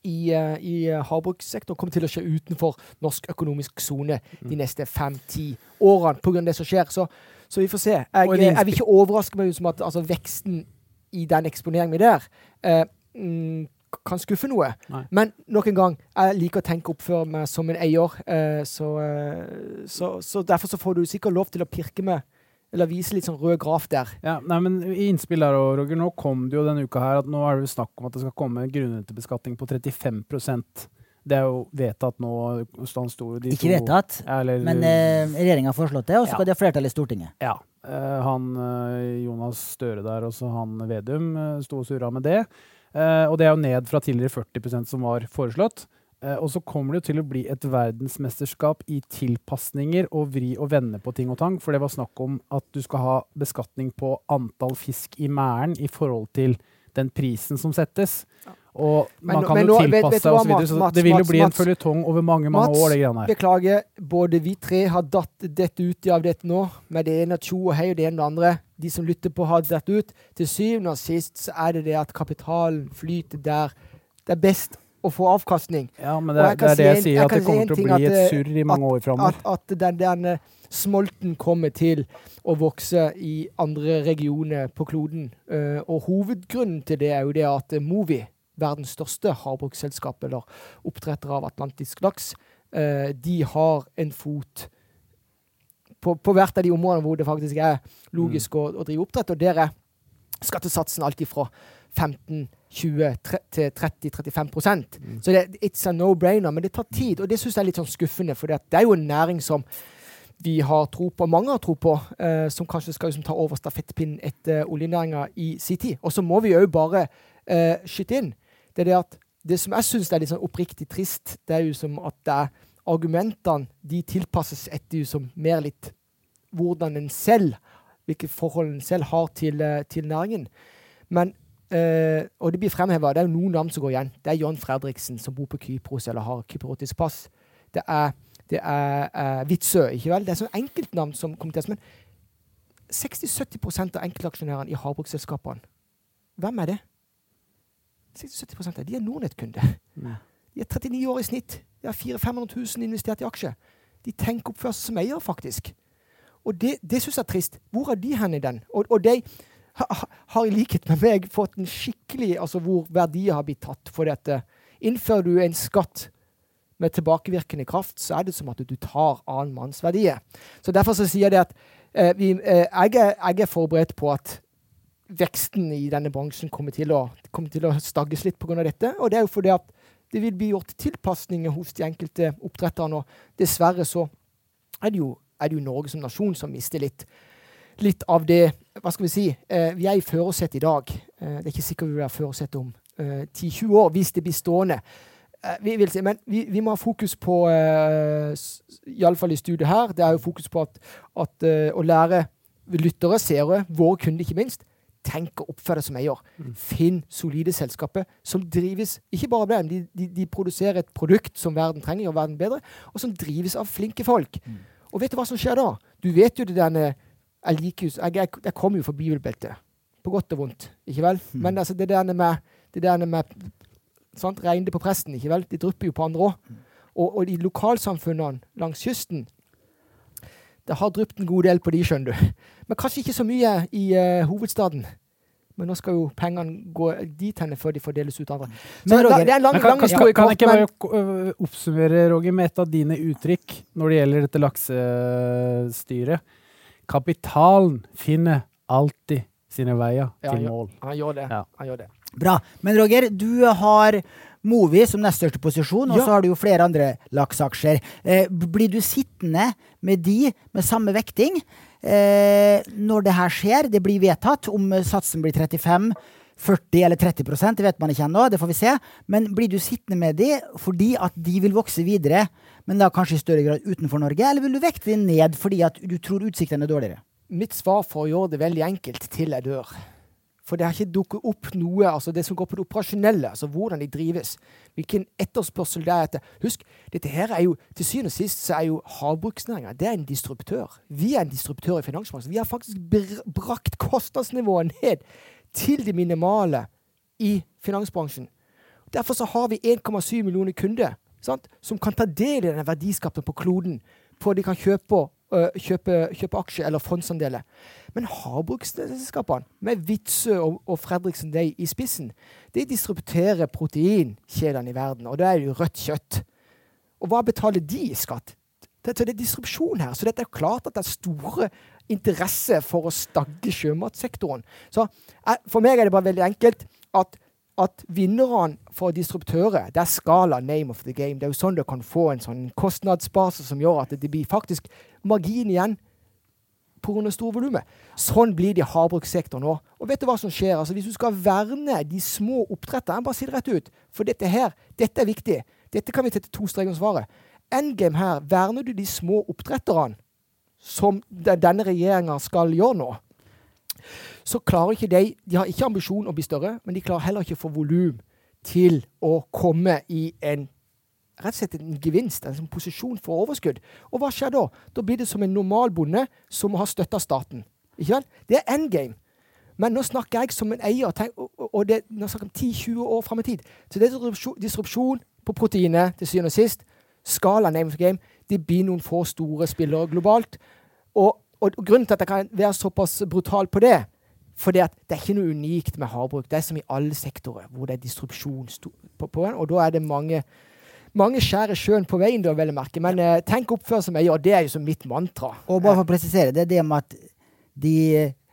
i, eh, i havbrukssektoren kommer til å skje utenfor norsk økonomisk sone de neste fem-ti årene pga. det som skjer. Så, så vi får se. Jeg, jeg vil ikke overraske meg som at altså, veksten i den eksponeringen vi der eh, mm, kan skuffe noe. Nei. Men nok en gang, jeg liker å tenke oppføre meg som en eier. Eh, så, eh, så, så derfor så får du sikkert lov til å pirke med eller vise litt sånn rød graf der. Ja, nei, men i innspill der òg, Roger, nå kom det jo denne uka her at nå er det jo snakk om at det skal komme grunnrentebeskatning på 35 Det er jo vedtatt nå. Stans sto de Ikke to- vedtatt, eller, men eh, regjeringa har foreslått det, og så Ja. skal de ha flertall i Stortinget. Ja. eh, han eh, Jonas Støre der, og så han Vedum, uh, sto og surra med det. Eh, og det er jo ned fra tidligere 40% som var foreslått. Eh, og så kommer det jo til å bli et verdensmesterskap i tilpasninger og vri og vende på ting og tang. For det var snakk om at du skal ha beskatning på antall fisk i merden i forhold til den prisen som settes. Og man men, kan men jo tilpasse seg osv. Så, så det vil jo Mats, bli en Mats. føljetong over mange mange Mats, år, det greiene her. Beklager, både vi tre har datt dette ut av dette nå, med det ene tjo og hei og det ene og det andre. De som lytter på, har datt ut. Til syvende og sist så er det det at kapitalen flyter der det er best å få avkastning. Ja, men det, jeg det er det jeg sier, jeg at det kommer til å bli at, et eh, surr i mange år framover. At, at den, den smolten kommer til å vokse i andre regioner på kloden. Uh, og hovedgrunnen til det er jo det at Movi, verdens største havbruksselskap eller oppdretter av atlantisk laks, eh, de har en fot på, på hvert av de områdene hvor det faktisk er logisk å, å drive oppdrett. Og der er skattesatsen alltid fra 15 20 til 30-35 mm. Så det, it's a no-brainer. Men det tar tid, og det syns jeg er litt sånn skuffende. For det er jo en næring som vi har tro på, mange har tro på, eh, som kanskje skal liksom, ta over stafettpinnen etter oljenæringa i sin tid. Og så må vi òg bare eh, skyte inn det er det at det som jeg syns er litt sånn oppriktig trist, det er jo som at det er argumentene de tilpasses etter jo som mer litt hvordan en selv hvilke forhold en selv har til, eh, til næringen. Men øh, og det blir fremheva. Det er jo noen navn som går igjen. Det er John Fredriksen, som bor på Kypros eller har kyprotisk pass. Det er, det er uh, Vitsø, ikke vel? Det er sånn enkeltnavn som kommer til Men 60-70% av enkeltaksjonærene i havbruksselskapene, hvem er det? 60-70 av de er Nordnett-kunder. De er 39 år i snitt. De har 400 500 000 investert i aksjer. De tenker oppførsel som eier, faktisk. Og det, det syns jeg er trist. Hvor er de hen i den? Og, og de har i likhet med meg fått en skikkelig Altså hvor verdier har blitt tatt for dette. Innfører du en skatt med tilbakevirkende kraft, så er det som at du tar annen manns verdier. Så derfor så sier jeg det at eh, vi, eh, jeg, er, jeg, er, forberedt på at veksten i denne bransjen kommer til å, kommer til å stagges litt pga. dette. Og det er jo fordi at det vil bli gjort tilpasninger hos de enkelte oppdretterne. Og dessverre så er det jo, er det jo Norge som nasjon som mister litt, litt av det Hva skal vi si? Eh, vi er i førersetet i dag. Eh, det er ikke sikkert vi vil være førersetet om eh, 10-20 år, hvis det blir stående. Eh, vi vil si, men vi, vi, må ha fokus på, eh, iallfall i studiet her, det er jo fokus på at, at eh, å lære lyttere, seere, våre kunder ikke minst, tenk og oppføre deg som eier. Mm. Finn solide selskaper som drives Ikke bare av dem, de, de, de, produserer et produkt som verden trenger, gjør verden bedre, og som drives av flinke folk. Mm. Og vet du hva som skjer da? Du vet jo det derne Jeg liker jo Jeg, jeg, jeg kommer jo fra bibelbeltet. På godt og vondt, ikke vel? Mm. Men altså, det der med, det derne med sant? Regner på presten, ikke vel? De drypper jo på andre òg. Mm. Og, og de lokalsamfunnene langs kysten det har drypt en god del på de, skjønner du. Men kanskje ikke så mye i uh, hovedstaden. Men nå skal jo pengene gå dit henne før de får deles ut andre. Men, Roger, det er lang, kan, lang. Kan, kan, kan jeg bare uh, oppsummere, Roger, med et av dine uttrykk når det gjelder dette laksestyret? Kapitalen finner alltid sine veier ja, til mål. Han gjør det. Ja. Han gjør det. Bra. Men Roger, du har Movi som nest største posisjon, og ja. så har du jo flere andre laksaksjer. Eh, blir du sittende med de med samme vekting eh, når det her skjer? Det blir vedtatt om satsen blir 35 40 eller 30 det vet man ikke ennå, det får vi se. Men blir du sittende med de fordi at de vil vokse videre, men da kanskje i større grad utenfor Norge, eller vil du vekte de ned fordi at du tror utsiktene er dårligere? Mitt svar for å gjøre det veldig enkelt til jeg dør for det har ikke dukket opp noe altså det som går på det operasjonelle, altså hvordan de drives. Hvilken etterspørsel det er etter. Husk, dette her er jo, til syvende og sist så er jo havbruksnæringa en distributør. Vi er en distributør i finansbransjen. Vi har faktisk brakt kostnadsnivået ned til det minimale i finansbransjen. Derfor så har vi 1,7 millioner kunder sant, som kan ta del i denne verdiskapen på kloden. For de kan kjøpe, uh, kjøpe, kjøpe aksjer eller fondsandeler. Men havbruksselskapene, med Witzøe og, og Fredriksen Day i spissen, de distributerer proteinkjedene i verden, og da er det jo rødt kjøtt. Og hva betaler de i skatt? Det, det er distribusjon her, så det er klart at det er store interesse for å stagge sjømatsektoren. Så eh, for meg er det bare veldig enkelt at at vinnerne for distributører, det er skala name of the game. Det er jo sånn du kan få en sånn kostnadsbase som gjør at det blir faktisk margin igjen pga. store volumet. Sånn blir det i havbrukssektoren nå. Og vet du hva som skjer? Altså, hvis du skal verne de små oppdretterne, bare si det rett ut, for dette her, dette er viktig. Dette kan vi tette to streker om svaret. Endgame her, verner du de små oppdretterne, som denne regjeringa skal gjøre nå, så klarer ikke de De har ikke ambisjon å bli større, men de klarer heller ikke å få volum til å komme i en rett og slett en gevinst, en posisjon for overskudd. Og hva skjer da? Da blir det som en normal bonde som har støtta staten. Ikke vel? Det er endgame. Men nå snakker jeg som en eier, og det, nå snakker om 10-20 år fram i tid. Så det er disrupsjon på proteinet til syvende og sist. Skala name of game. Det blir noen få store spillere globalt. Og, og, og grunnen til at jeg kan være såpass brutal på det, for det, er ikke noe unikt med havbruk. Det er som i alle sektorer hvor det er distrupsjon på, på og da er det mange mange skjærer sjøen på veien, da, vel å merke. Men eh, tenk oppfør som jeg gjør. Det er jo som mitt mantra. Og bare for å presisere, det er det med at de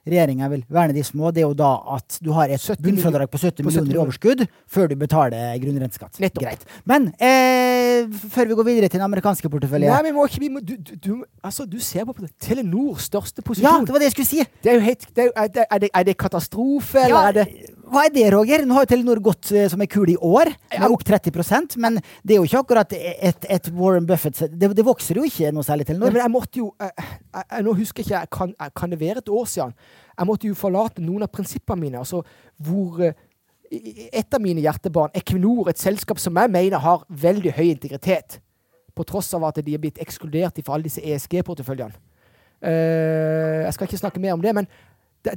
regjeringa vil verne de små, det er jo da at du har et 70 bunnfradrag på 70 millioner i overskudd før du betaler grunnrenteskatt. Greit. Men eh, før vi går videre til den amerikanske porteføljen Nei, vi må ikke vi må, du, du, du, altså, du ser på det. Telenors største posisjon. Ja, det var det jeg skulle si! det er jo helt det er, er, det, er, det, er det katastrofe, eller Ja, er det Hva er det, Roger? Nå har jo Telenor gått eh, som ei kule i år, med opp 30% men det er jo ikke akkurat et, et Warren Buffett det, det vokser jo ikke noe særlig, Telenor. men jeg måtte jo jeg, jeg, jeg, Nå husker jeg ikke, jeg kan, kan det være et år siden? Jeg måtte jo forlate noen av prinsippene mine. altså hvor eh, Et av mine hjertebarn, Equinor, et selskap som jeg mener har veldig høy integritet, på tross av at de er blitt ekskludert fra alle disse ESG-porteføljene. Eh, jeg skal ikke snakke mer om det, men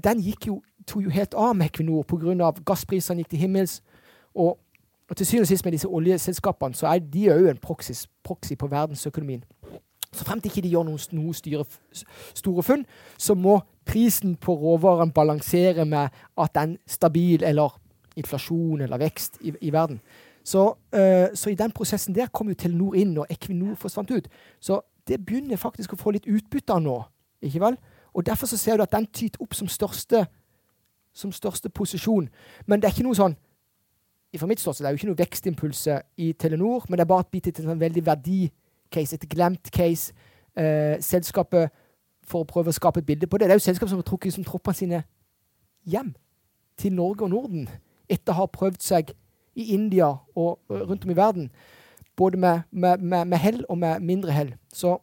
den gikk jo, tok jo helt av med Equinor pga. gassprisene gikk til himmels. Og, og til syvende og sist med disse oljeselskapene, så er de òg en proxy, proxy på verdensøkonomien. Så frem til ikke de gjør noen, noen styre, store funn, så må prisen på råvaren balansere med at den stabil, eller inflasjon eller vekst i, i verden. Så, øh, så i den prosessen der kom jo Telenor inn, og Equinor forsvant ut. Så det begynner faktisk å få litt utbytte av nå. ikke vel? Og Derfor så ser du at den tyter opp som største, som største posisjon. Men det er ikke noe sånn fra mitt ståsted det er jo ikke noe vekstimpulse i Telenor, men det er bare et bit til en veldig verdicase, et glemt case. Eh, selskapet, for å prøve å skape et bilde på det, det er jo selskap som har trukket som troppene sine hjem til Norge og Norden etter å ha prøvd seg i India og rundt om i verden. Både med, med, med, med hell og med mindre hell. Så,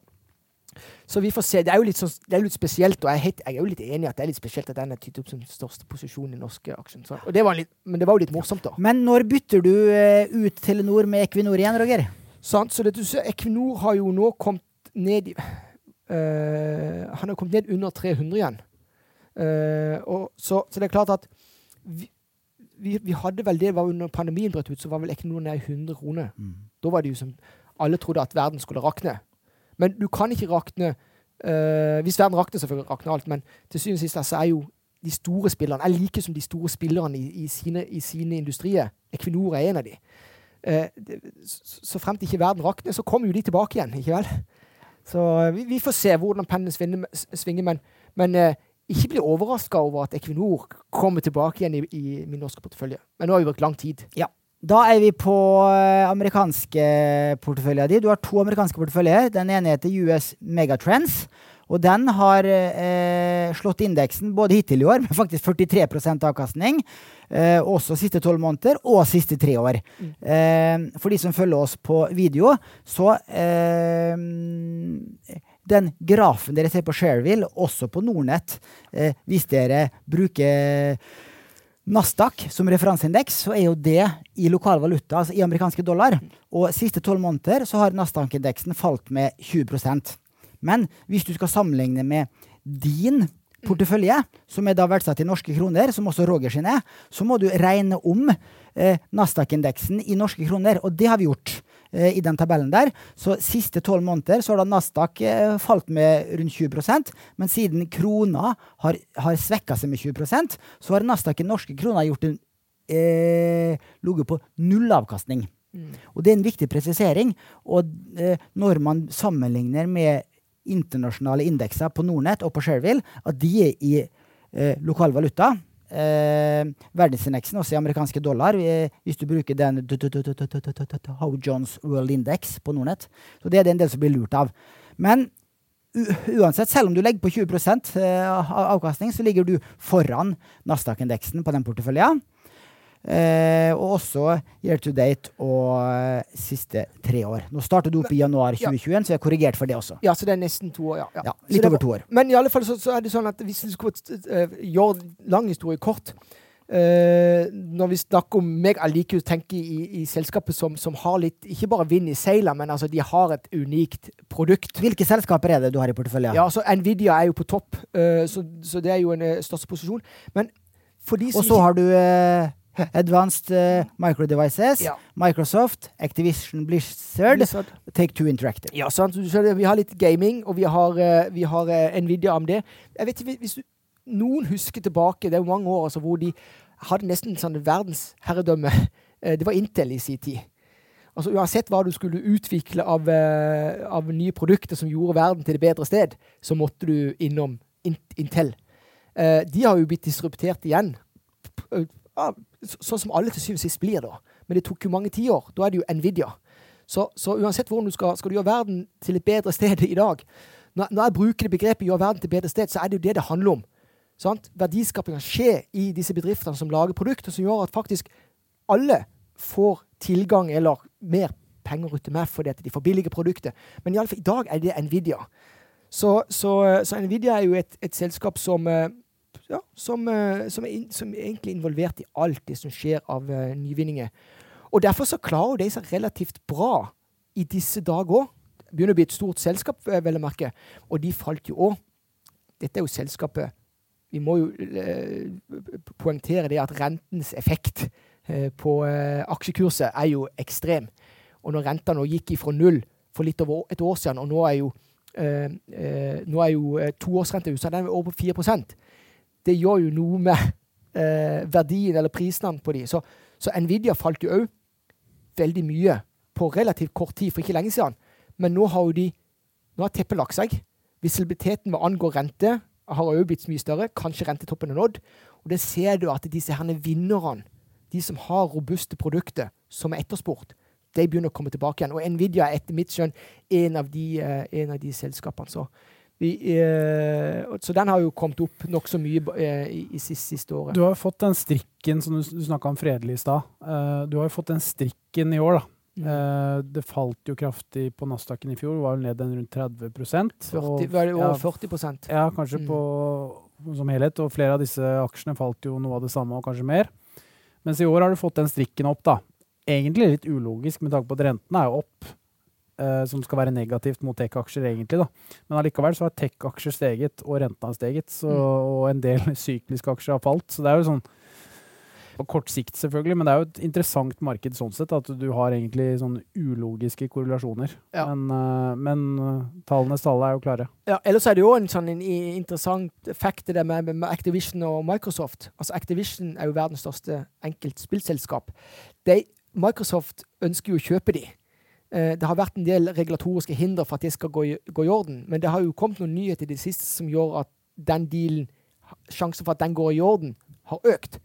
så vi får se. Det er jo litt, sånn, det er litt spesielt, og jeg er, helt, jeg er jo litt enig i at det er litt spesielt at den er tatt opp som største posisjon i norske aksjer. Så, det litt, men det var jo litt morsomt, da. Men når bytter du eh, ut Telenor med Equinor igjen, Roger? Sant? Så det du ser, Equinor har jo nå kommet ned i øh, Han har kommet ned under 300 igjen. Uh, og så, så det er klart at vi, vi, vi hadde vel det var under pandemien brøt ut, så var vel Equinor ned i 100 kroner. Da var det jo som Alle trodde at verden skulle rakne. Men du kan ikke rakne uh, Hvis verden rakner, selvfølgelig rakner alt, men til syvende og sist så er jo de store spillerne Jeg liker som de store spillerne i, i, sine, i sine industrier. Equinor er en av de. Eh, så, fremt ikke verden rakner, så kommer jo de tilbake igjen, ikke vel? Så eh, vi, vi får se hvordan pennen svinger, svinger men, men eh, ikke bli overraska over at Equinor kommer tilbake igjen i, i min norske portefølje. Men nå har vi brukt lang tid. Da er vi på eh, amerikanske porteføljer di. Du har to amerikanske porteføljer. Den ene heter US Megatrends. Og den har eh, slått indeksen både hittil i år, med faktisk 43 avkastning, eh, også siste tolv måneder, og siste tre år. Eh, for de som følger oss på video, så eh, Den grafen dere ser på Shareville, også på Nordnett, eh, hvis dere bruker Nasdaq som referanseindeks, så er jo det i lokal valuta, altså i amerikanske dollar. Og siste tolv måneder så har Nasdaq-indeksen falt med 20% Men hvis du skal sammenligne med din portefølje, som er da verdsatt i norske kroner, som også Roger sin er, så må du regne om eh, Nasdaq-indeksen i norske kroner. Og det har vi gjort i den tabellen der. Så siste tolv måneder så har da Nasdaq eh, falt med rundt 20% men siden krona har, har svekka seg med 20% så har Nasdaq i norske kroner gjort en eh, ligget på nullavkastning. Og det er en viktig presisering. Og eh, når man sammenligner med internasjonale indekser på Nordnett og på Shareville, at de er i eh, lokal valuta. Eh, verdensindeksen, også i amerikanske dollar, eh, hvis du bruker den How Jones World Index på Nordnett. Så det er det en del som blir lurt av. Men uansett, selv om du legger på 20 eh, avkastning, så ligger du foran Nasdaq-indeksen på den porteføljen. Eh, og også year to date og eh, siste tre år. Nå starter du opp i januar Ja. 2021, så jeg har korrigert for det også. Ja, så det er nesten to år, ja. ja. Ja, litt over var- to år. Men i alle fall så, så er det sånn at hvis vi skulle uh, gjøre lang historie kort uh, Når vi snakker om meg, jeg liker å tenke i, i selskapet som, som har litt Ikke bare vind i seilene, men altså de har et unikt produkt. Hvilke selskaper er det du har i porteføljen? Ja, så Nvidia er jo på topp, uh, så, så det er jo en største posisjon. Men for de som Og så har du Advanced uh, Micro Devices, Ja. Microsoft, Activision Blizzard, Blizzard. Take Two Interactive. Ja, sant. Vi har litt gaming, og vi har, eh, vi har eh, Nvidia AMD. Jeg vet ikke, hvis Noen husker tilbake, det er jo mange år altså, hvor de hadde nesten sånn verdensherredømme. Eh, Det var Intel i sin tid. Altså Uansett hva du skulle utvikle av, eh, av nye produkter som gjorde verden til et bedre sted, så måtte du innom Intel. Eh, de har jo blitt disruptert igjen. Ja, Sånn som alle til syvende og sist blir, da. Men det tok jo mange tiår. Da er det jo Nvidia. Så, så uansett hvordan du skal, skal du gjøre verden til et bedre sted i dag Når, når jeg bruker det begrepet 'gjøre verden til et bedre sted', så er det jo det det handler om. Sant? Verdiskapinga skjer i disse bedriftene som lager produkter som gjør at faktisk alle får tilgang eller mer penger ut til meg fordi at de får billige produkter. Men i, alle fall, i dag er det Nvidia. Så, så, så Nvidia er jo et, et selskap som, eh, ja, som, eh, som, er som er egentlig involvert i alt det som skjer av uh, nyvinninger. Og derfor så klarer de seg relativt bra i disse dager òg. Begynner å bli et stort selskap, eh, vel å merke. Og de falt jo òg. Dette er jo selskapet Vi må jo uh, poengtere det at rentens effekt uh, på aksjekurset er jo ekstrem. Og når renta nå gikk ifra null for litt over et år siden, og nå er jo, eh, nå er jo toårsrenta i USA er over på 4 Det gjør jo noe med eh, verdien eller prisene på de. Så, så Nvidia falt jo òg veldig mye på relativt kort tid for ikke lenge siden. Men nå har jo de nå har teppet lagt seg. Visibiliteten hva angår rente, har òg blitt mye større. Kanskje rentetoppen er nådd. Og det ser du at disse herne vinnerne, de som har robuste produkter som er etterspurt, de begynner å komme tilbake igjen. Og Nvidia er etter mitt skjønn en av de, eh, en av de selskapene. Så, vi, eh, så den har jo kommet opp nokså mye eh, i, i siste, siste året. Du har jo fått den strikken som du, du snakka om fredelig i stad. Uh, du har jo fått den strikken i år, da. Mm. Uh, det falt jo kraftig på Nasdaqen i fjor, var vel ned en rundt 30 40, og- var det over ja, 40% Ja, kanskje Mm. på, som helhet. Og flere av disse aksjene falt jo noe av det samme, og kanskje mer. Mens i år har du fått den strikken opp, da. Egentlig litt ulogisk med tanke på at rentene er jo opp. Eh, som skal være negativt mot tech-aksjer, egentlig. da. Men allikevel så har tech-aksjer steget, og rentene har steget. Så, Mm. Og en del sykliske aksjer har falt. Så det er jo sånn på kort sikt, selvfølgelig, men det er jo et interessant marked sånn sett. At du har egentlig sånn ulogiske korrelasjoner. Ja. Men, eh, men eh, tallenes tale er jo klare. Ja, ellers er det jo en sånn en interessant effekt det med, med Activision og Microsoft. Altså Activision er jo verdens største enkeltspillselskap. De, Microsoft ønsker jo å kjøpe de. Eh, det har vært en del regulatoriske hinder for at det skal gå i, gå i orden, men det har jo kommet noen nyheter i det siste som gjør at den dealen, sjansen for at den går i orden, har økt.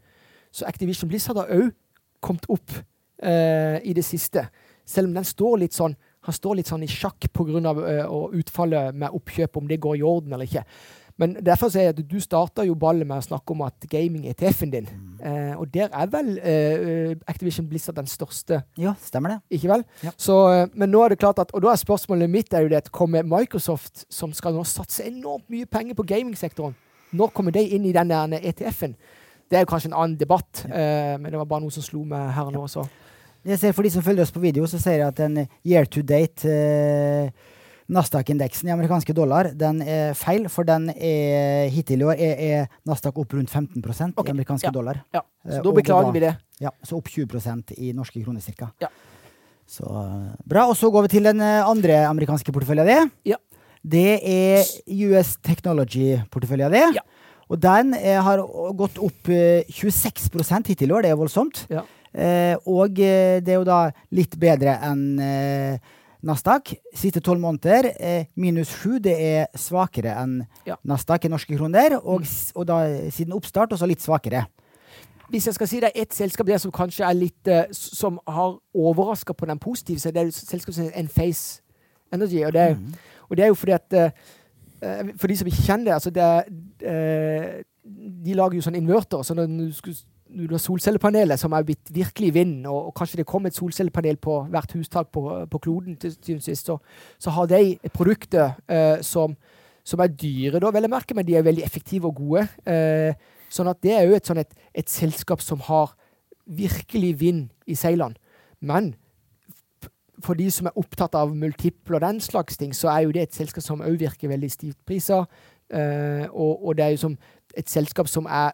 Så Activision Blizzard har òg kommet opp uh, i det siste. Selv om den står litt sånn han står litt sånn i sjakk pga. Uh, utfallet med oppkjøp, om det går i orden eller ikke. Men derfor sier jeg at du starta jo ballet med å snakke om at gaming er ETF-en din. Eh, og der er vel eh, Activision Blizzard den største, Ja, stemmer det. ikke vel? Ja. Så, eh, men nå er det klart at, og da er spørsmålet mitt er jo det kommer Microsoft, som skal nå satse enormt mye penger på gamingsektoren, når kommer de inn i den der ETF-en? Det er jo kanskje en annen debatt, eh, men det var bare noe som slo meg her nå. også. Jeg ser For de som følger oss på video, så ser jeg at en year to date eh, Nasdaq-indeksen i amerikanske dollar den er feil, for den er hittil i år er, er Nasdaq opp rundt 15 okay. i amerikanske ja. dollar. Ja, Eh, så da beklager da- vi det. Ja, Så opp 20% i norske kroner ca. Ja. Så eh, bra. Og så går vi til den eh, andre amerikanske porteføljen din. Ja. Det er US Technology-porteføljen din. Ja. Og den er, har gått opp eh, 26% hittil i år. Det er voldsomt. Ja. Eh, og eh, det er jo da litt bedre enn eh, Nasdaq. Siste tolv måneder eh, minus sju. Det er svakere enn Ja. Nasdaq i norske kroner. Og, og da siden oppstart også litt svakere. Hvis jeg skal si det er ett selskap der som kanskje er litt eh, Som har overraska på den positive, så er det et selskap som heter Enphase Energy. Og det Mm. og det er jo fordi at eh, For de som ikke kjenner det, altså det De lager jo sånn inverter. Så når du, skulle, du solcellepanelet som er blitt virkelig i vinden, og, og kanskje det kom et solcellepanel på hvert hustak på, på kloden, til syvende sist, så, så har de produkter eh, som, som er dyre, da, vel å merke, men de er veldig effektive og gode. Eh, sånn at det er jo et, sånn et, et selskap som har virkelig vind i seilene. Men for de som er opptatt av multiple og den slags ting, så er jo det et selskap som òg virker veldig stivt priser. Eh, og, og det er jo som et selskap som er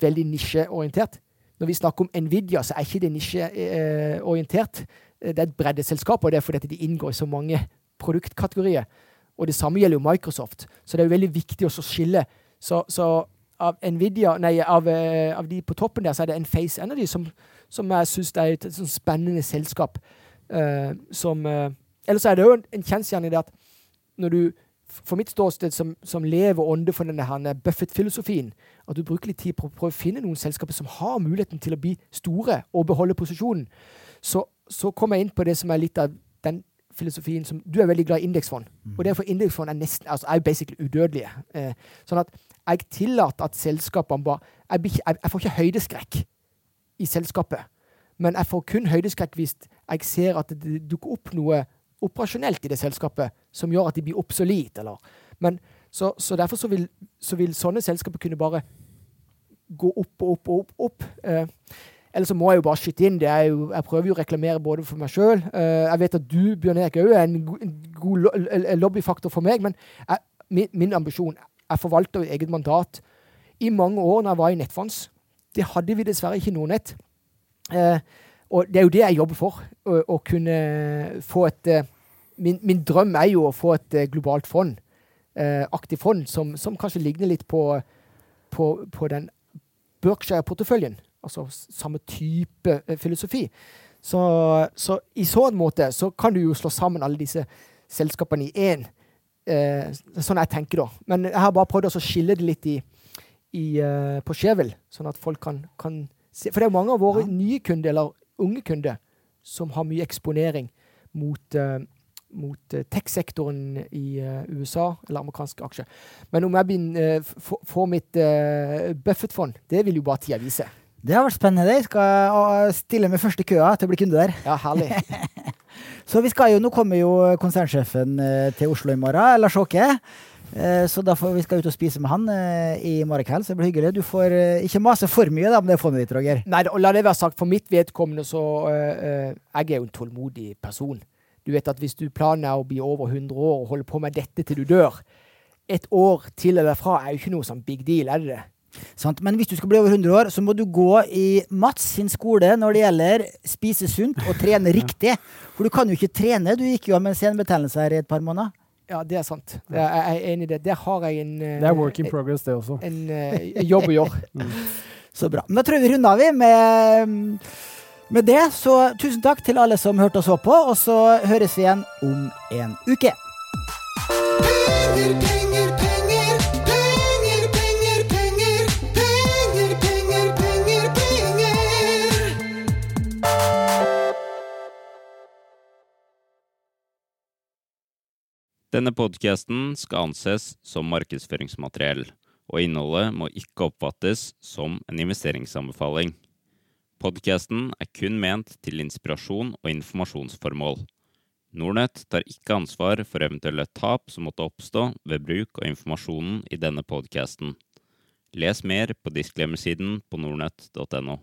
veldig nisjeorientert. Når vi snakker om Nvidia, så er ikke det nisjeorientert. det er et breddeselskap, og det er fordi de inngår i så mange produktkategorier. Og det samme gjelder jo Microsoft. Så det er jo veldig viktig å skille. Så, så av Nvidia, nei, av, eh, av de på toppen der, så er det Enphase Energy som, som jeg syns er et, et sånn spennende selskap. Uh, som eh, Ellers er det jo en, en kjensgjerning det at når du for mitt ståsted som, som lever ånde for denne Buffett-filosofien, at du bruker litt tid på å prøve å finne noen selskaper som har muligheten til å bli store og beholde posisjonen, så, så kommer jeg inn på det som er litt av den filosofien som Du er veldig glad i indeksfond. Mm. Og derfor indeksfond er nesten, altså er basically udødelige. Eh, sånn at jeg tillater at selskapene bare jeg, jeg, jeg får ikke høydeskrekk i selskapet. Men jeg får kun høydeskrekk hvis jeg ser at det dukker opp noe operasjonelt i det selskapet som gjør at de blir obsolete. Eller. Men, så, så derfor så vil, så vil sånne selskaper kunne bare gå opp og opp og opp. opp. Eh, Eller så må jeg jo bare skyte inn. Det er jo, jeg prøver jo å reklamere både for meg sjøl. jeg vet at du, Bjørn Erik, òg er en, en god lo lobbyfaktor for meg. Men jeg, min, min ambisjon Jeg forvalter jo eget mandat. I mange år når jeg var i nettfonds, det hadde vi dessverre ikke Nordnett. Eh, og det er jo det jeg jobber for. Å, å kunne få et eh, min, min drøm er jo å få et eh, globalt fond. Eh, aktivt fond som, som kanskje ligner litt på, på, på den Berkshire-porteføljen. Altså samme type eh, filosofi. Så, så i sånn måte så kan du jo slå sammen alle disse selskapene i én. Eh, sånn jeg tenker, da. Men jeg har bare prøvd å skille det litt i, i, eh, på Skjevel, sånn at folk kan, kan se For det er jo mange av våre Ja. nye kunder, eller unge kunder, som har mye eksponering mot, eh, mot eh, tech-sektoren i eh, USA, eller amerikanske aksjer. Men om jeg begynner, eh, får mitt Buffett-fond, det vil jo bare tida vise. Det har vært spennende. Jeg skal stille med første køa til å bli kunde der. Ja, herlig. Så vi skal jo, nå kommer jo konsernsjefen til Oslo i morgen, Lars Åke. Så da får vi skal ut og spise med han i morgen kveld, så det blir hyggelig. Du får ikke mase for mye da, om det fondet ditt, Roger. Nei, og la det være sagt, for mitt vedkommende så uh, Jeg er jo en tålmodig person. Du vet at hvis du planen er å bli over 100 år og holde på med dette til du dør Et år til eller fra er jo ikke noe sånn big deal, er det det? Sant? Men hvis du skal bli over 100 år, så må du gå i Mats sin skole når det gjelder spise sunt og trene riktig. For du kan jo ikke trene. Du gikk jo av med en senebetennelse her i et par måneder. Ja, det er sant. Det er, jeg er enig i det. Der har jeg en, Det er work in progress, det også. en, en jobb å gjøre. Så bra. Men da tror jeg vi runder av vi med, med det. Så tusen takk til alle som hørte og så på, og så høres vi igjen om en uke. Penger, penger, penger. Penger, penger, penger. Penger, penger, penger, penger. Denne podkasten skal anses som markedsføringsmateriell, og innholdet må ikke oppfattes som en investeringsanbefaling. Podkasten er kun ment til inspirasjon og informasjonsformål. Nordnett tar ikke ansvar for eventuelle tap som måtte oppstå ved bruk av informasjonen i denne podkasten. Les mer på disclaimer-siden på nordnett.no.